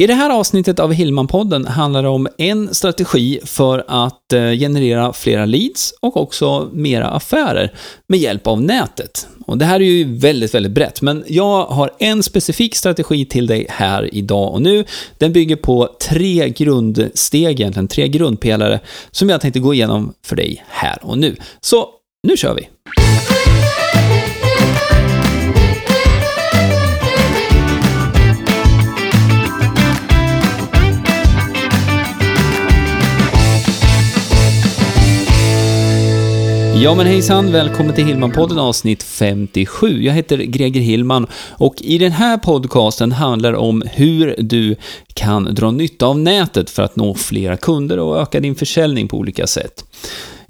I det här avsnittet av Hillman-podden handlar det om en strategi för att eh, generera flera leads och också mera affärer med hjälp av nätet. Och det här är ju väldigt, väldigt brett, men jag har en specifik strategi till dig här idag och nu. Den bygger på tre grundsteg, egentligen tre grundpelare, som jag tänkte gå igenom för dig här och nu. Så nu kör vi! Ja men hejsan, välkommen till Hillman-podden avsnitt 57. Jag heter Greger Hillman och i den här podcasten handlar det om hur du kan dra nytta av nätet för att nå flera kunder och öka din försäljning på olika sätt.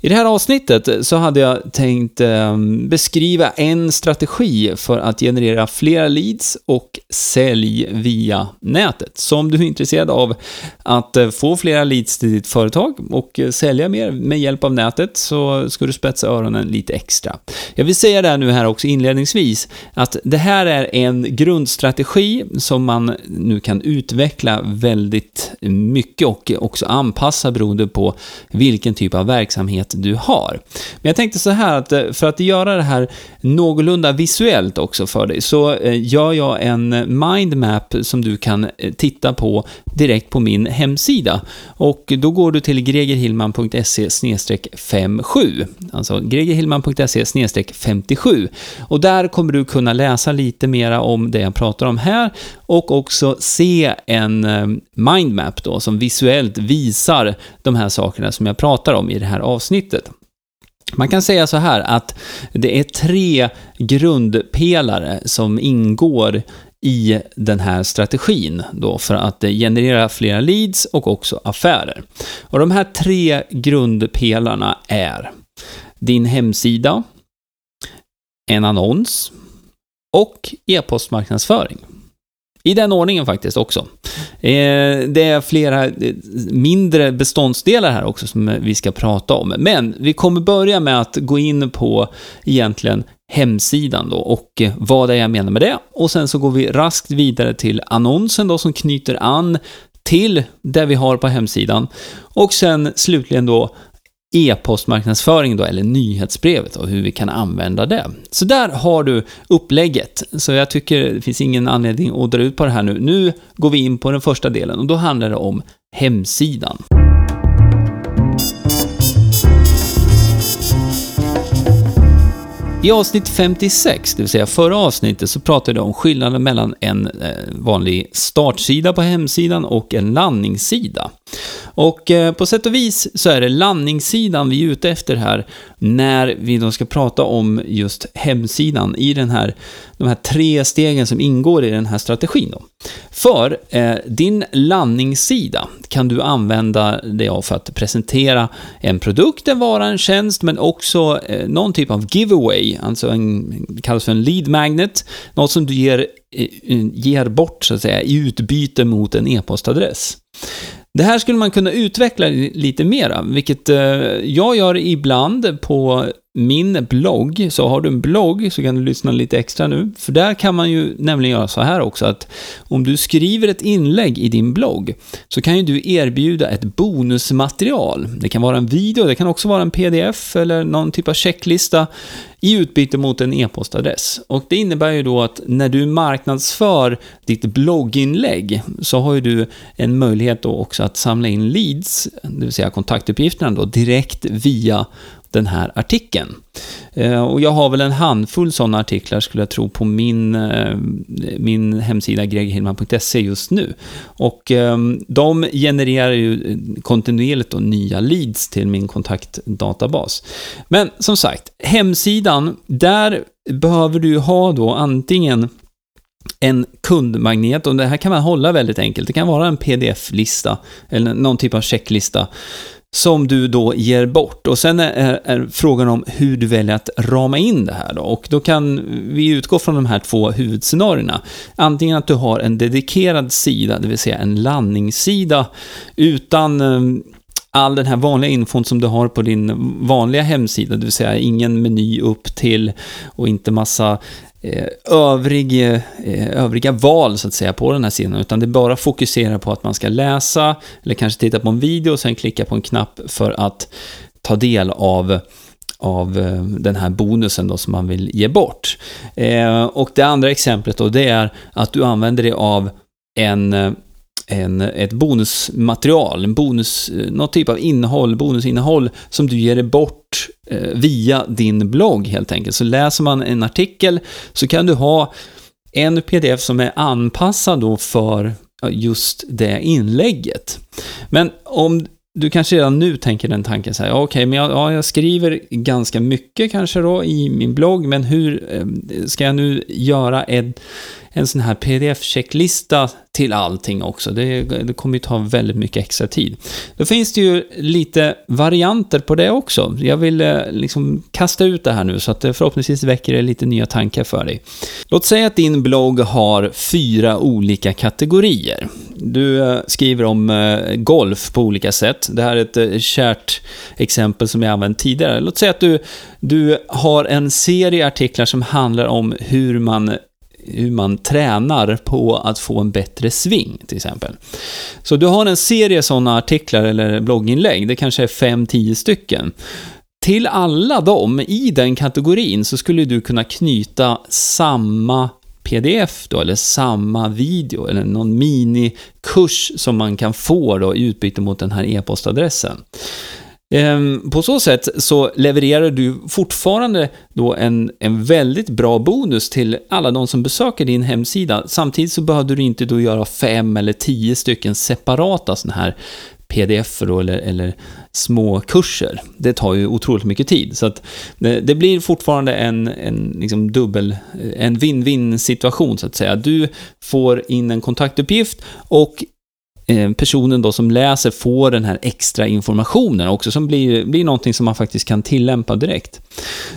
I det här avsnittet så hade jag tänkt ehm, beskriva en strategi för att generera flera leads och sälj via nätet. Så om du är intresserad av att eh, få flera leads till ditt företag och eh, sälja mer med hjälp av nätet så ska du spetsa öronen lite extra. Jag vill säga det här nu här också inledningsvis att det här är en grundstrategi som man nu kan utveckla väldigt mycket och också anpassa beroende på vilken typ av verksamhet erfarenhet du har. Men jag tänkte så här att eh, för att göra det här någorlunda visuellt också för dig så eh, gör jag en mindmap som du kan eh, titta på direkt på min hemsida. Och då går du till gregerhillman.se 57, alltså gregerhillman.se 57. Och där kommer du kunna läsa lite mera om det jag pratar om här och också se en mindmap då som visuellt visar de här sakerna som jag pratar om i det här avsnittet avsnittet. Man kan säga så här att det är tre grundpelare som ingår i den här strategin då för att generera flera leads och också affärer. Och de här tre grundpelarna är din hemsida, en annons och e-postmarknadsföring. I den ordningen faktiskt också. Eh, det är flera eh, mindre beståndsdelar här också som vi ska prata om. Men vi kommer börja med att gå in på egentligen hemsidan då och vad det är jag menar med det. Och sen så går vi raskt vidare till annonsen då som knyter an till det vi har på hemsidan. Och sen slutligen då e-postmarknadsföring då, eller nyhetsbrevet och hur vi kan använda det. Så där har du upplägget. Så jag tycker det finns ingen anledning att dra ut på det här nu. Nu går vi in på den första delen och då handlar det om hemsidan. I avsnitt 56, det vill säga förra avsnittet, så pratade jag om skillnaden mellan en eh, vanlig startsida på hemsidan och en landningssida. Och eh, på sätt och vis så är det landningssidan vi är ute efter här när vi då ska prata om just hemsidan i den här, de här tre stegen som ingår i den här strategin. Då. För eh, din landningssida kan du använda dig av för att presentera en produkt, en vara, en tjänst, men också eh, någon typ av giveaway, alltså en, kallas för en lead magnet, något som du ger, eh, eh, ger bort så att säga i utbyte mot en e-postadress. Det här skulle man kunna utveckla lite mera, vilket eh, jag gör ibland på min blogg, så har du en blogg så kan du lyssna lite extra nu. För där kan man ju nämligen göra så här också att om du skriver ett inlägg i din blogg så kan ju du erbjuda ett bonusmaterial. Det kan vara en video, det kan också vara en pdf eller någon typ av checklista i utbyte mot en e-postadress. Och det innebär ju då att när du marknadsför ditt blogginlägg så har ju du en möjlighet då också att samla in leads, det vill säga kontaktuppgifterna då, direkt via den här artikeln. Eh, och jag har väl en handfull sådana artiklar skulle jag tro på min, eh, min hemsida greghillman.se just nu. Och ehm, de genererar ju eh, kontinuerligt då nya leads till min kontaktdatabas. Men som sagt, hemsidan, där behöver du ha då antingen en kundmagnet och det här kan man hålla väldigt enkelt. Det kan vara en pdf-lista eller någon typ av checklista som du då ger bort. Och sen är, är, frågan om hur du väljer att rama in det här då. Och då kan vi utgå från de här två huvudscenarierna. Antingen att du har en dedikerad sida, det vill säga en landningssida, utan ehm, all den här vanliga infon som du har på din vanliga hemsida, det vill säga ingen meny upp till och inte massa Eh, övrig, eh, eh, övriga val så att säga på den här sidan, utan det bara fokuserar på att man ska läsa eller kanske titta på en video och sen klicka på en knapp för att ta del av av den här bonusen då som man vill ge bort. Eh, och det andra exemplet då, det är att du använder dig av en en, ett bonusmaterial, en bonus, något typ av innehåll, bonusinnehåll som du ger dig bort Eh, via din blogg helt enkelt. Så läser man en artikel så kan du ha en pdf som är anpassad då för just det inlägget. Men om du kanske redan nu tänker den tanken så här, okej, okay, men jag, ja, jag skriver ganska mycket kanske då i min blogg, men hur eh, ska jag nu göra ett en sån här pdf-checklista till allting också. Det, det kommer ju ta väldigt mycket extra tid. Då finns det ju lite varianter på det också. Jag vill eh, liksom kasta ut det här nu så att det förhoppningsvis väcker det lite nya tankar för dig. Låt säga att din blogg har fyra olika kategorier. Du eh, skriver om golf på olika sätt. Det här är ett kärt exempel som jag använt tidigare. Låt säga att du, du har en serie artiklar som handlar om hur man hur man tränar på att få en bättre sving, till exempel. Så du har en serie sådana artiklar eller blogginlägg, det kanske är 5-10 stycken. Till alla dem i den kategorin så skulle du kunna knyta samma pdf då, eller samma video, eller någon minikurs som man kan få då i utbyte mot den här e-postadressen. Ehm, på så sätt så levererar du fortfarande då en, en väldigt bra bonus till alla de som besöker din hemsida. Samtidigt så behöver du inte då göra fem eller tio stycken separata sådana här pdf eller, eller små kurser. Det tar ju otroligt mycket tid. Så att det, det blir fortfarande en, en liksom dubbel, eh, en win-win situation så att säga. Du får in en kontaktuppgift och Eh, personen då som läser får den här extra informationen också, som blir, blir någonting som man faktiskt kan tillämpa direkt.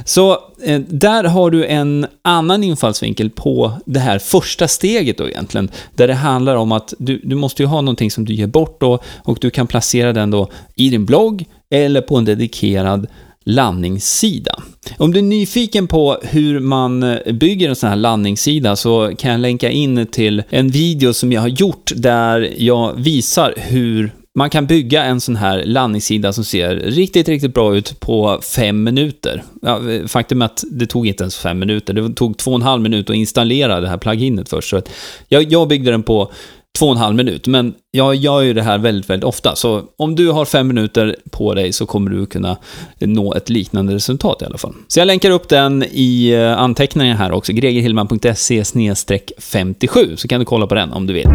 Så eh, där har du en annan infallsvinkel på det här första steget då egentligen, där det handlar om att du, du måste ju ha någonting som du ger bort då, och du kan placera den då i din blogg eller på en dedikerad landningssida. Om du är nyfiken på hur man eh, bygger en sån här landningssida så kan jag länka in till en video som jag har gjort där jag visar hur man kan bygga en sån här landningssida som ser riktigt, riktigt bra ut på fem minuter. Ja, faktum är att det tog inte ens fem minuter, det tog två och en halv minut att installera det här pluginet först. Så jag, jag byggde den på två och en halv minut. Men jag gör ju det här väldigt, väldigt ofta. Så om du har fem minuter på dig så kommer du kunna nå ett liknande resultat i alla fall. Så jag länkar upp den i eh, anteckningen här också, gregerhillman.se 57, så kan du kolla på den om du vill.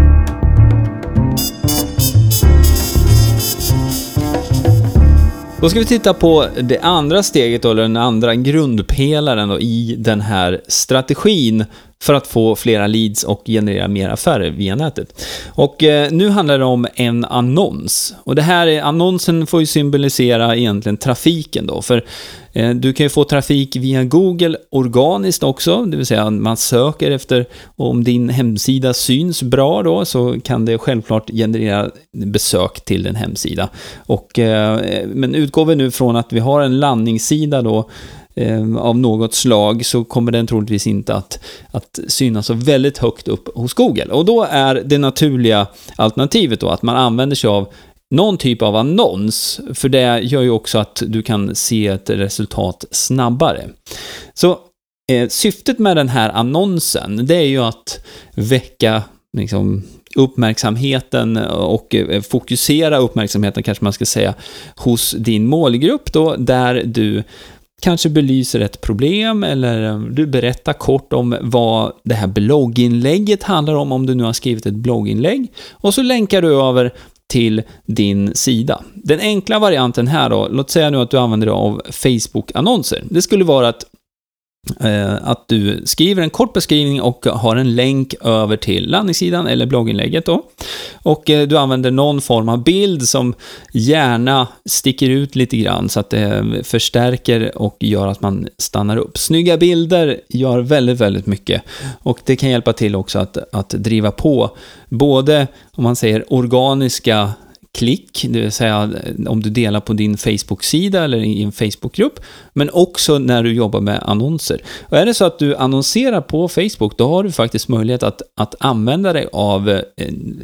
Då ska vi titta på det andra steget, eller den andra grundpelaren då, i den här strategin för att få flera leads och generera mer affärer via nätet. Och eh, nu handlar det om en annons. Och det här, är... annonsen får ju symbolisera egentligen trafiken då, för eh, du kan ju få trafik via Google organiskt också, det vill säga man söker efter om din hemsida syns bra då, så kan det självklart generera besök till din hemsida. Och, eh, men utgår vi nu från att vi har en landningssida då, eh, av något slag så kommer den troligtvis inte att, att synas så väldigt högt upp hos Google. Och då är det naturliga alternativet då att man använder sig av någon typ av annons, för det gör ju också att du kan se ett resultat snabbare. Så eh, syftet med den här annonsen, det är ju att väcka liksom, uppmärksamheten och eh, fokusera uppmärksamheten, kanske man ska säga, hos din målgrupp då, där du kanske belyser ett problem eller eh, du berättar kort om vad det här blogginlägget handlar om, om du nu har skrivit ett blogginlägg. Och så länkar du över till din sida. Den enkla varianten här då, låt säga nu att du använder dig av Facebook-annonser. Det skulle vara att Eh, att du skriver en kort beskrivning och har en länk över till landningssidan eller blogginlägget då. Och eh, du använder någon form av bild som gärna sticker ut lite grann så att det eh, förstärker och gör att man stannar upp. Snygga bilder gör väldigt, väldigt mycket och det kan hjälpa till också att, att driva på både, om man säger organiska klick, det vill säga eh, om du delar på din Facebook-sida eller i en Facebook-grupp, men också när du jobbar med annonser. Och är det så att du annonserar på Facebook, då har du faktiskt möjlighet att, att använda dig av eh,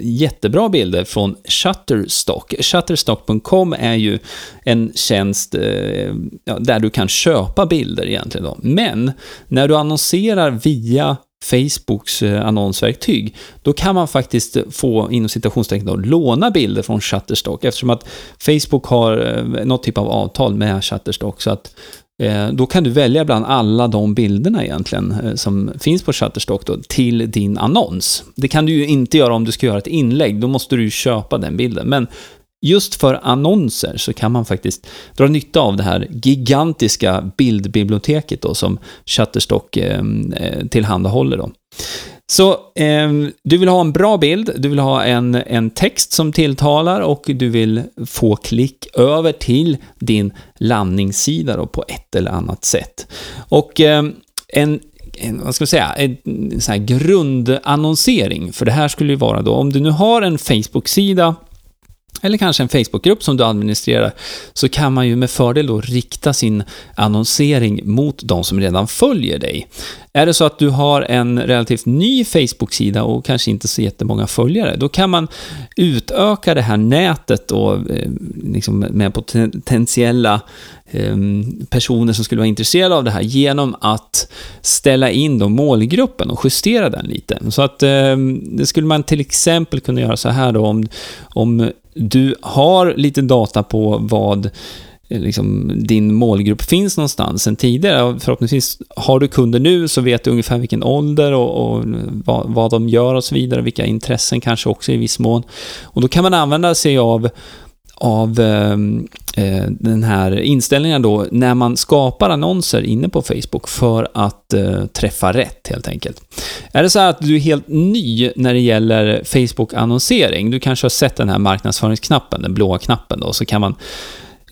jättebra bilder från Shutterstock. Shutterstock.com är ju en tjänst eh, där du kan köpa bilder egentligen. Då. Men när du annonserar via Facebooks eh, annonsverktyg, då kan man faktiskt eh, få, inom citationstecken, då, låna bilder från Shutterstock eftersom att Facebook har eh, något typ av avtal med Shutterstock. Så att eh, då kan du välja bland alla de bilderna egentligen som finns på Shutterstock då, till din annons. Det kan du ju inte göra om du ska göra ett inlägg, då måste du ju köpa den bilden. Men just för annonser så kan man faktiskt dra nytta av det här gigantiska bildbiblioteket då, som Shutterstock ehm, eh, tillhandahåller. Då. Så eh, du vill ha en bra bild, du vill ha en, en text som tilltalar och du vill få klick över till din landningssida då, på ett eller annat sätt. Och eh, en en, vad ska jag säga, en sån här grundannonsering, för det här skulle ju vara då, om du nu har en Facebook-sida eller kanske en Facebookgrupp som du administrerar, så kan man ju med fördel då rikta sin annonsering mot de som redan följer dig. Är det så att du har en relativt ny Facebook-sida och kanske inte så jättemånga följare, då kan man utöka det här nätet då, eh, liksom med potentiella eh, personer som skulle vara intresserade av det här genom att ställa in då målgruppen och justera den lite. Så att eh, det skulle man till exempel kunna göra så här då om, om du har lite data på vad eh, liksom, din målgrupp finns någonstans sen tidigare. Förhoppningsvis har du kunder nu så vet du ungefär vilken ålder och, och vad, vad, de gör och så vidare, vilka intressen kanske också i viss mån. Och då kan man använda sig av av ehm, eh, den här inställningen då när man skapar annonser inne på Facebook för att eh, träffa rätt helt enkelt. Är det så att du är helt ny när det gäller Facebook-annonsering, du kanske har sett den här marknadsföringsknappen, den blåa knappen då, så kan man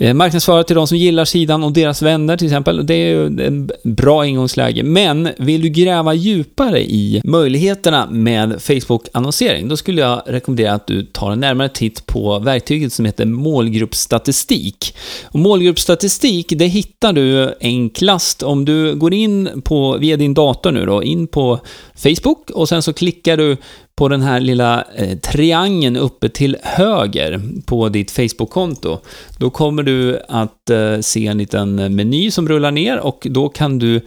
Eh, marknadsföra till de som gillar sidan och deras vänner till exempel. Det är ju ett bra ingångsläge. Men vill du gräva djupare i möjligheterna med Facebook-annonsering, då skulle jag rekommendera att du tar en närmare titt på verktyget som heter målgruppsstatistik. Och målgruppsstatistik, det hittar du enklast om du går in på, via din dator nu då, in på Facebook och sen så klickar du på den här lilla eh, triangeln uppe till höger på ditt Facebook-konto, då kommer du att eh, se en liten eh, meny som rullar ner och då kan du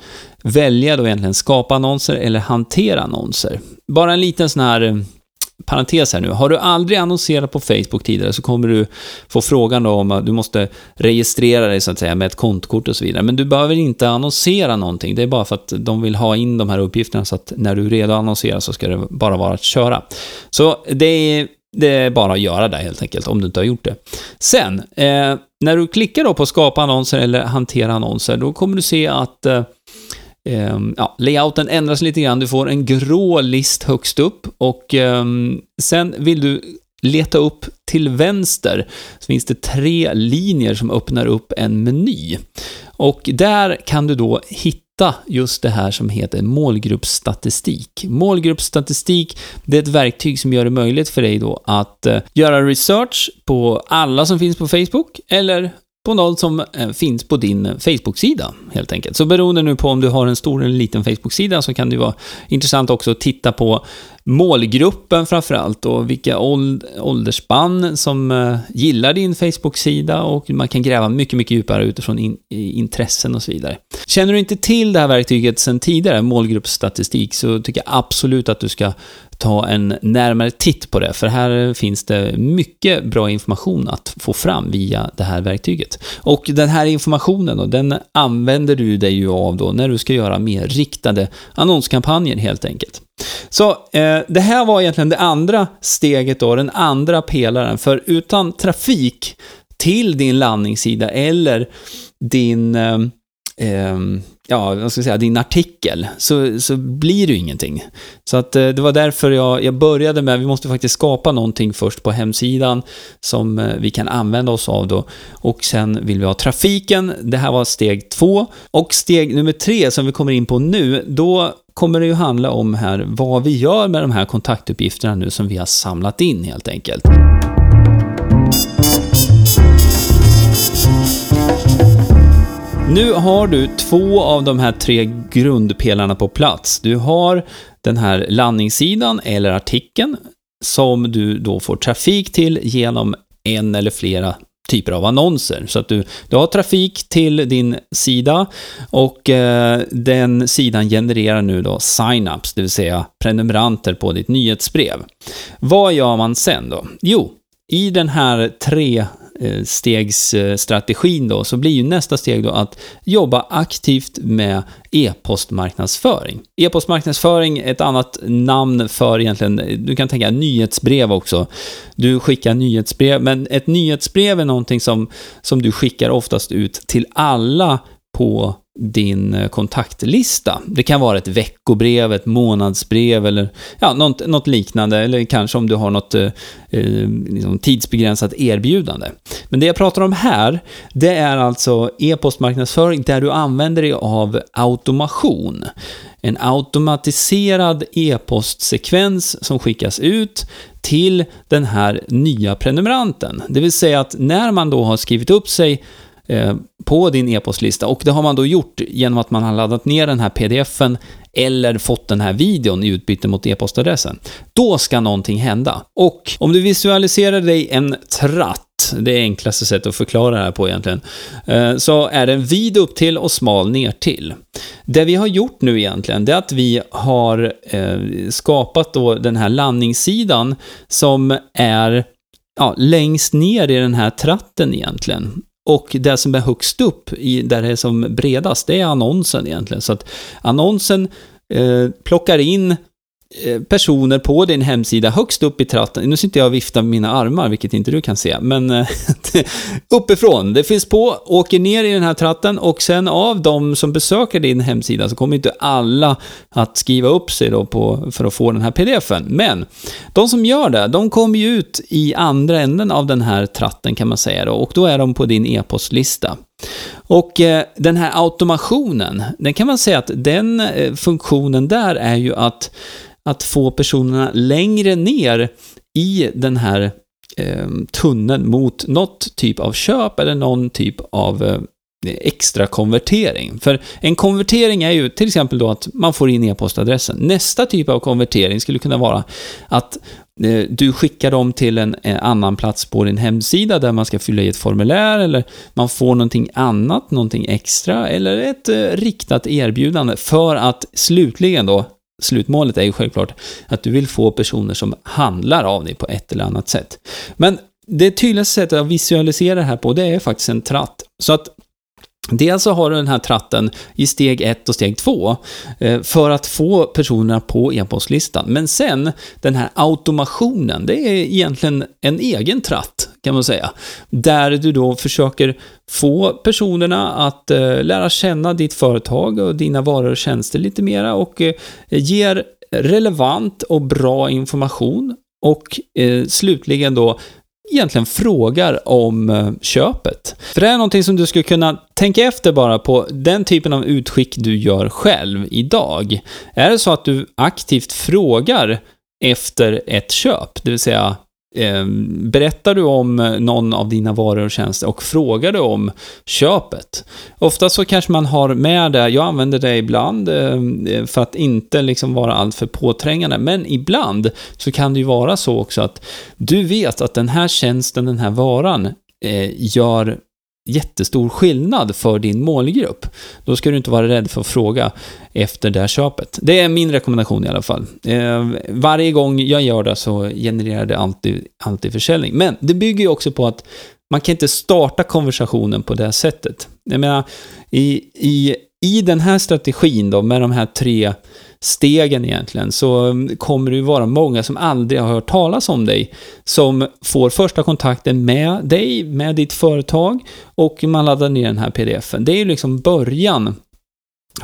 välja då egentligen skapa annonser eller hantera annonser. Bara en liten sån här eh, parentes här nu. Har du aldrig annonserat på Facebook tidigare så kommer du få frågan då om att du måste registrera dig så att säga med ett kontkort och så vidare. Men du behöver inte annonsera någonting. Det är bara för att de vill ha in de här uppgifterna så att när du är redo att annonsera så ska det bara vara att köra. Så det är, det är bara att göra det helt enkelt, om du inte har gjort det. Sen, eh, när du klickar då på skapa annonser eller hantera annonser, då kommer du se att eh, Um, ja, layouten ändras lite grann. Du får en grå list högst upp och um, sen vill du leta upp till vänster så finns det tre linjer som öppnar upp en meny. Och där kan du då hitta just det här som heter målgruppsstatistik. Målgruppsstatistik, det är ett verktyg som gör det möjligt för dig då att uh, göra research på alla som finns på Facebook eller på något som eh, finns på din eh, Facebook-sida, helt enkelt. Så beroende nu på om du har en stor eller liten Facebook-sida så kan det vara intressant också att titta på målgruppen framförallt och vilka åldersspann som eh, gillar din Facebook-sida och man kan gräva mycket, mycket djupare utifrån in, intressen och så vidare. Känner du inte till det här verktyget sedan tidigare, målgruppsstatistik, så tycker jag absolut att du ska ta en närmare titt på det, för här finns det mycket bra information att få fram via det här verktyget. Och den här informationen då, den använder du dig ju av då när du ska göra mer riktade annonskampanjer helt enkelt. Så eh, det här var egentligen det andra steget då, den andra pelaren, för utan trafik till din landningssida eller din eh, eh, ja, vad ska jag säga, din artikel, så, så blir det ju ingenting. Så att eh, det var därför jag, jag började med, vi måste faktiskt skapa någonting först på hemsidan som eh, vi kan använda oss av då. Och sen vill vi ha trafiken, det här var steg två. Och steg nummer tre som vi kommer in på nu, då kommer det ju handla om här vad vi gör med de här kontaktuppgifterna nu som vi har samlat in helt enkelt. Nu har du två av de här tre grundpelarna på plats. Du har den här landningssidan eller artikeln som du då får trafik till genom en eller flera typer av annonser. Så att du, du har trafik till din sida och eh, den sidan genererar nu då sign-ups, det vill säga prenumeranter på ditt nyhetsbrev. Vad gör man sen då? Jo, i den här tre Eh, stegsstrategin då, så blir ju nästa steg då att jobba aktivt med e-postmarknadsföring. E-postmarknadsföring är ett annat namn för egentligen, du kan tänka nyhetsbrev också. Du skickar nyhetsbrev, men ett nyhetsbrev är någonting som, som du skickar oftast ut till alla på din eh, kontaktlista. Det kan vara ett veckobrev, ett månadsbrev eller ja, något, något liknande. Eller kanske om du har något eh, eh, liksom tidsbegränsat erbjudande. Men det jag pratar om här, det är alltså e-postmarknadsföring där du använder dig av automation. En automatiserad e-postsekvens som skickas ut till den här nya prenumeranten. Det vill säga att när man då har skrivit upp sig Eh, på din e-postlista och det har man då gjort genom att man har laddat ner den här pdfen eller fått den här videon i utbyte mot e-postadressen. Då ska någonting hända. Och om du visualiserar dig en tratt, det är enklaste sättet att förklara det här på egentligen, eh, så är den vid upp till och smal ner till. Det vi har gjort nu egentligen, det är att vi har eh, skapat då den här landningssidan som är ja, längst ner i den här tratten egentligen. Och det som är högst upp, i, där det är som bredast, det är annonsen egentligen. Så att annonsen eh, plockar in Eh, personer på din hemsida högst upp i tratten. Nu sitter jag och viftar med mina armar, vilket inte du kan se, men eh, uppifrån. Det finns på, åker ner i den här tratten och sen av de som besöker din hemsida så kommer inte alla att skriva upp sig då på, för att få den här pdfen. Men de som gör det, de kommer ju ut i andra änden av den här tratten kan man säga då, och då är de på din e-postlista. Och eh, den här automationen, den kan man säga att den eh, funktionen där är ju att att få personerna längre ner i den här eh, tunneln mot något typ av köp eller någon typ av eh, extra konvertering. För en konvertering är ju till exempel då att man får in e-postadressen. Nästa typ av konvertering skulle kunna vara att eh, du skickar dem till en, eh, annan plats på din hemsida där man ska fylla i ett formulär eller man får någonting annat, någonting extra eller ett eh, riktat erbjudande för att slutligen då slutmålet är ju självklart att du vill få personer som handlar av dig på ett eller annat sätt. Men det tydligaste sättet att visualisera det här på, det är faktiskt en tratt. Så att Dels så har du den här tratten i steg 1 och steg 2 eh, för att få personerna på e-postlistan. Men sen, den här automationen, det är egentligen en egen tratt kan man säga. Där du då försöker få personerna att eh, lära känna ditt företag och dina varor och tjänster lite mera och eh, ger relevant och bra information och eh, slutligen då egentligen frågar om eh, köpet. För det är någonting som du skulle kunna tänka efter bara på den typen av utskick du gör själv idag. Är det så att du aktivt frågar efter ett köp, det vill säga Ehm, berättar du om eh, någon av dina varor och tjänster och frågar du om köpet. Ofta så kanske man har med det, jag använder det ibland ehm, eh, för att inte liksom vara alltför påträngande, men ibland så kan det ju vara så också att du vet att den här tjänsten, den här varan eh, gör jättestor skillnad för din målgrupp. Då ska du inte vara rädd för att fråga efter det här köpet. Det är min rekommendation i alla fall. Eh, varje gång jag gör det så genererar det alltid, alltid försäljning. Men det bygger ju också på att man kan inte starta konversationen på det sättet. Jag menar, i, i, i den här strategin då, med de här tre stegen egentligen, så mm, kommer det ju vara många som aldrig har hört talas om dig, som får första kontakten med dig, med ditt företag, och man laddar ner den här pdfen. Det är ju liksom början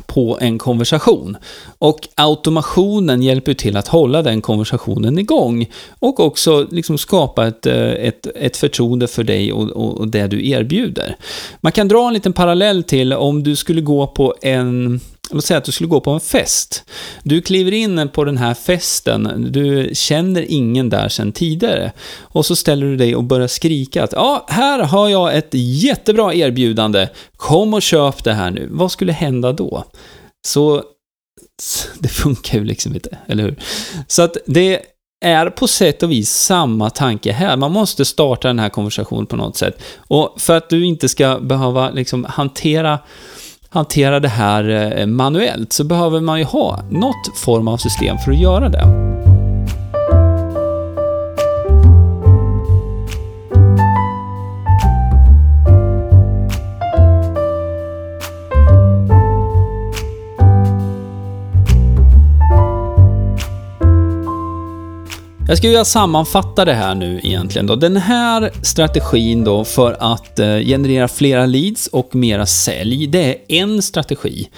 på en konversation. Och automationen hjälper till att hålla den konversationen igång och också liksom skapa ett, eh, ett, ett förtroende för dig och, och, och, det du erbjuder. Man kan dra en liten parallell till om du skulle gå på en låt säga att du skulle gå på en fest. Du kliver in på den här festen, du känner ingen där sedan tidigare. Och så ställer du dig och börjar skrika att ja, här har jag ett jättebra erbjudande, kom och köp det här nu. Vad skulle hända då? Så det funkar ju liksom inte, eller hur? Så att det är på sätt och vis samma tanke här. Man måste starta den här konversationen på något sätt. Och för att du inte ska behöva liksom hantera hantera det här eh, manuellt så behöver man ju ha något form av system för att göra det. Jag ska vilja sammanfatta det här nu egentligen då. Den här strategin då för att eh, generera flera leads och mera sälj, det är en strategi.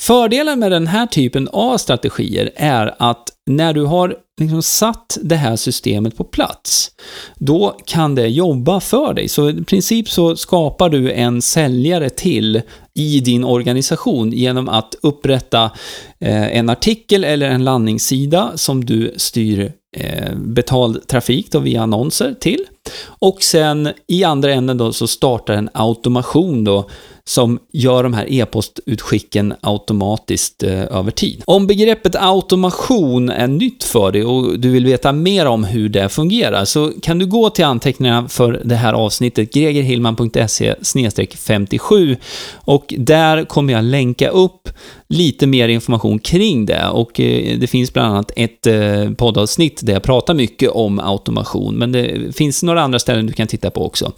Fördelen med den här typen av strategier är att när du har liksom satt det här systemet på plats, då kan det jobba för dig. Så i princip så skapar du en säljare till i din organisation genom att upprätta eh, en artikel eller en landningssida som du styr Eh, betald trafik då via annonser till. Och sen i andra änden då så startar en automation då som gör de här e-postutskicken automatiskt eh, över tid. Om begreppet automation är nytt för dig och du vill veta mer om hur det fungerar så kan du gå till anteckningarna för det här avsnittet, gregerhillman.se 57 och där kommer jag länka upp lite mer information kring det. Och eh, det finns bland annat ett eh, poddavsnitt där jag pratar mycket om automation, men det finns några andra ställen du kan titta på också.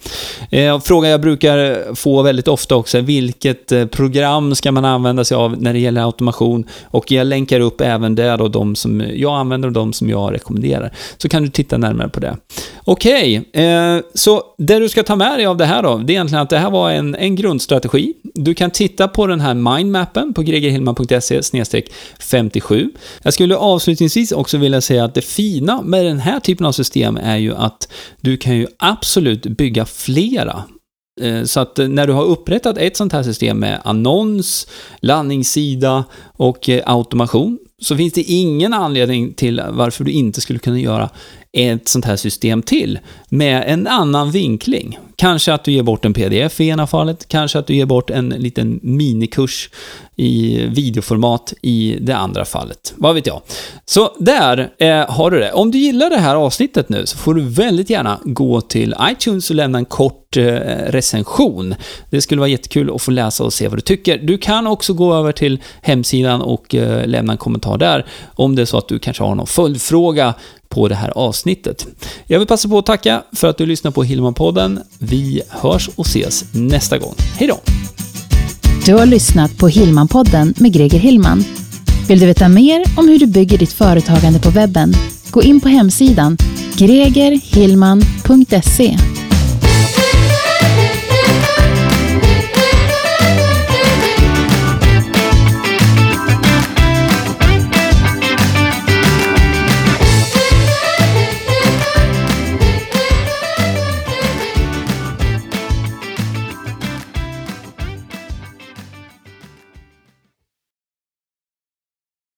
Eh, frågan jag brukar få väldigt ofta också är vilket eh, program ska man använda sig av när det gäller automation och jag länkar upp även där då de som jag använder och de som jag rekommenderar. Så kan du titta närmare på det. Okej, okay, så det du ska ta med dig av det här då, det är egentligen att det här var en, en grundstrategi. Du kan titta på den här mindmappen på gregerhilman.se 57. Jag skulle avslutningsvis också vilja säga att det fina med den här typen av system är ju att du kan kan ju absolut bygga flera. Eh, så att eh, när du har upprättat ett sånt här system med annons, landningssida och eh, automation så finns det ingen anledning till varför du inte skulle kunna göra ett sånt här system till med en annan vinkling. Kanske att du ger bort en pdf i ena fallet, kanske att du ger bort en liten minikurs i videoformat i det andra fallet. Vad vet jag. Så där eh, har du det. Om du gillar det här avsnittet nu så får du väldigt gärna gå till iTunes och lämna en kort eh, recension. Det skulle vara jättekul att få läsa och se vad du tycker. Du kan också gå över till hemsidan och eh, lämna en kommentar där om det är så att du kanske har någon följdfråga på det här avsnittet. Jag vill passa på att tacka för att du lyssnar på Hillman-podden. Vi hörs och ses nästa gång. Hej då! Du har lyssnat på Hillman-podden med Greger Hillman. Vill du veta mer om hur du bygger ditt företagande på webben? Gå in på hemsidan gregerhillman.se